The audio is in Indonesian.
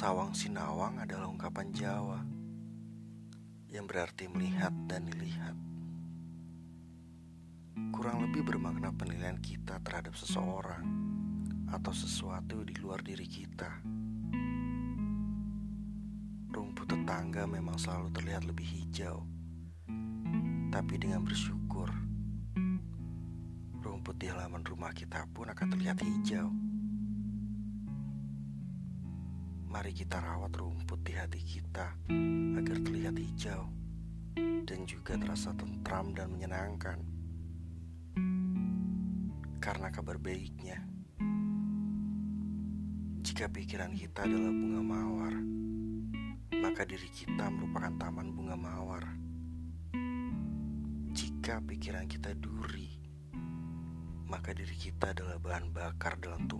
Sawang Sinawang adalah ungkapan Jawa yang berarti melihat dan dilihat. Kurang lebih bermakna penilaian kita terhadap seseorang atau sesuatu di luar diri kita. Rumput tetangga memang selalu terlihat lebih hijau, tapi dengan bersyukur, rumput di halaman rumah kita pun akan terlihat hijau. Mari kita rawat rumput di hati kita agar terlihat hijau dan juga terasa tentram dan menyenangkan. Karena kabar baiknya, jika pikiran kita adalah bunga mawar, maka diri kita merupakan taman bunga mawar. Jika pikiran kita duri, maka diri kita adalah bahan bakar dalam tungku.